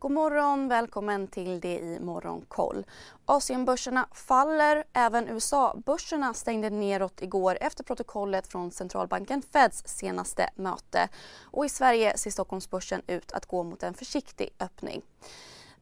God morgon, välkommen till det i Morgonkoll. Asienbörserna faller, även USA-börserna stängde neråt igår efter protokollet från centralbanken Feds senaste möte. Och i Sverige ser Stockholmsbörsen ut att gå mot en försiktig öppning.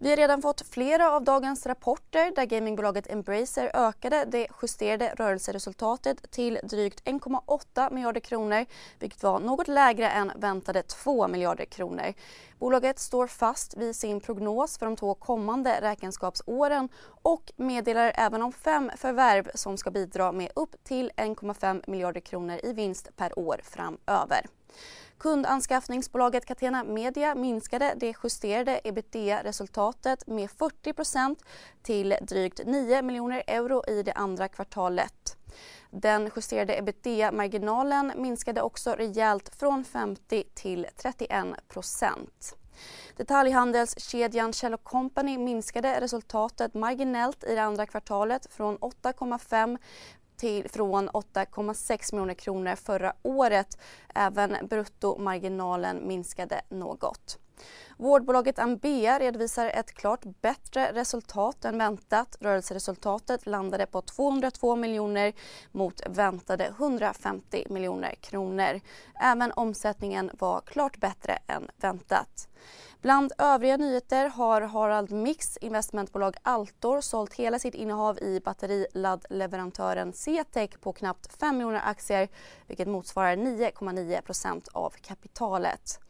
Vi har redan fått flera av dagens rapporter där gamingbolaget Embracer ökade det justerade rörelseresultatet till drygt 1,8 miljarder kronor vilket var något lägre än väntade 2 miljarder kronor. Bolaget står fast vid sin prognos för de två kommande räkenskapsåren och meddelar även om fem förvärv som ska bidra med upp till 1,5 miljarder kronor i vinst per år framöver. Kundanskaffningsbolaget Catena Media minskade det justerade ebitda-resultatet med 40% till drygt 9 miljoner euro i det andra kvartalet. Den justerade ebitda-marginalen minskade också rejält från 50 till 31% Detaljhandelskedjan Kjell Company minskade resultatet marginellt i det andra kvartalet från 8,5 till, från 8,6 miljoner kronor förra året. Även bruttomarginalen minskade något. Vårdbolaget Ambea redovisar ett klart bättre resultat än väntat. Rörelseresultatet landade på 202 miljoner mot väntade 150 miljoner kronor. Även omsättningen var klart bättre än väntat. Bland övriga nyheter har Harald Mix investmentbolag Altor sålt hela sitt innehav i batteriladdleverantören CTEC på knappt 5 miljoner aktier vilket motsvarar 9,9% av kapitalet.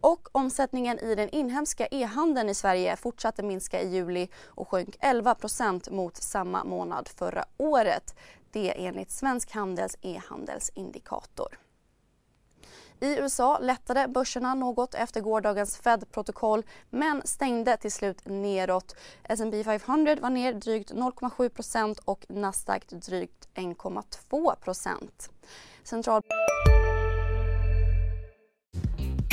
Och omsättningen i den inhemska e-handeln i Sverige fortsatte minska i juli och sjönk 11% mot samma månad förra året. Det enligt Svensk Handels e-handelsindikator. I USA lättade börserna något efter gårdagens Fed-protokoll men stängde till slut neråt. S&P 500 var ner drygt 0,7% och Nasdaq drygt 1,2 Central...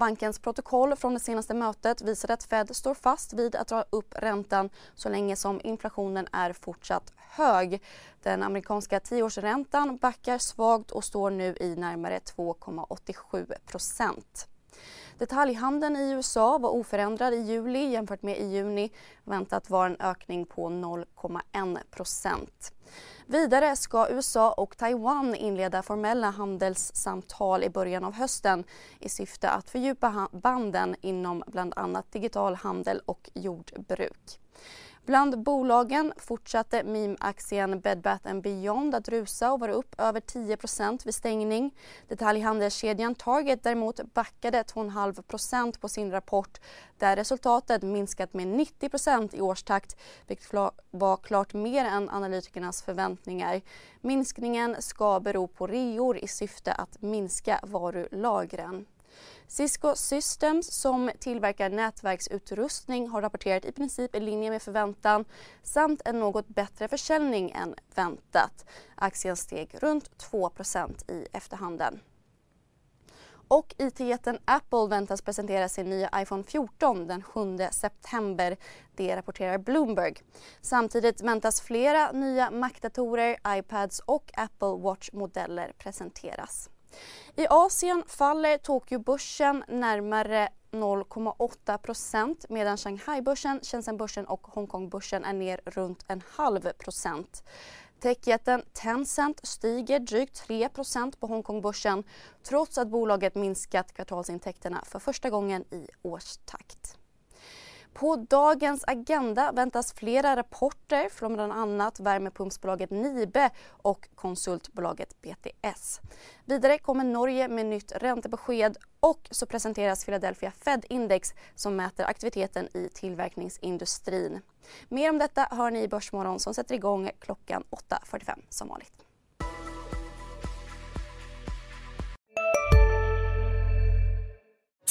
Bankens protokoll från det senaste mötet visar att Fed står fast vid att dra upp räntan så länge som inflationen är fortsatt hög. Den amerikanska tioårsräntan backar svagt och står nu i närmare 2,87 procent. Detaljhandeln i USA var oförändrad i juli jämfört med i juni. Väntat var en ökning på 0,1% Vidare ska USA och Taiwan inleda formella handelssamtal i början av hösten i syfte att fördjupa banden inom bland annat digital handel och jordbruk. Bland bolagen fortsatte meme-aktien Bed Bath Beyond att rusa och vara upp över 10% vid stängning. Detaljhandelskedjan Target däremot backade 2,5% på sin rapport där resultatet minskat med 90% i årstakt vilket var klart mer än analytikernas förväntningar. Minskningen ska bero på reor i syfte att minska varulagren. Cisco Systems som tillverkar nätverksutrustning har rapporterat i princip i linje med förväntan samt en något bättre försäljning än väntat. Aktien steg runt 2% i efterhanden. Och IT-jätten Apple väntas presentera sin nya iPhone 14 den 7 september. Det rapporterar Bloomberg. Samtidigt väntas flera nya Mac-datorer, iPads och Apple Watch-modeller presenteras. I Asien faller Tokyobörsen närmare 0,8% medan Shanghai-börsen, Shenzhen-börsen och Hongkong-börsen är ner runt en halv procent. Techjätten Tencent stiger drygt 3% på Hongkongbörsen trots att bolaget minskat kvartalsintäkterna för första gången i årstakt. På dagens agenda väntas flera rapporter från bland annat värmepumpsbolaget Nibe och konsultbolaget BTS. Vidare kommer Norge med nytt räntebesked och så presenteras Philadelphia Fed Index som mäter aktiviteten i tillverkningsindustrin. Mer om detta hör ni i Börsmorgon som sätter igång klockan 8.45 som vanligt.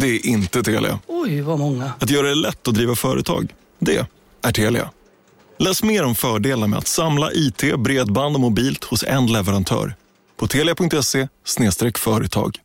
Det är inte Telia. Oj, vad många. Att göra det lätt att driva företag. Det är Telia. Läs mer om fördelarna med att samla IT, bredband och mobilt hos en leverantör. På telia.se företag.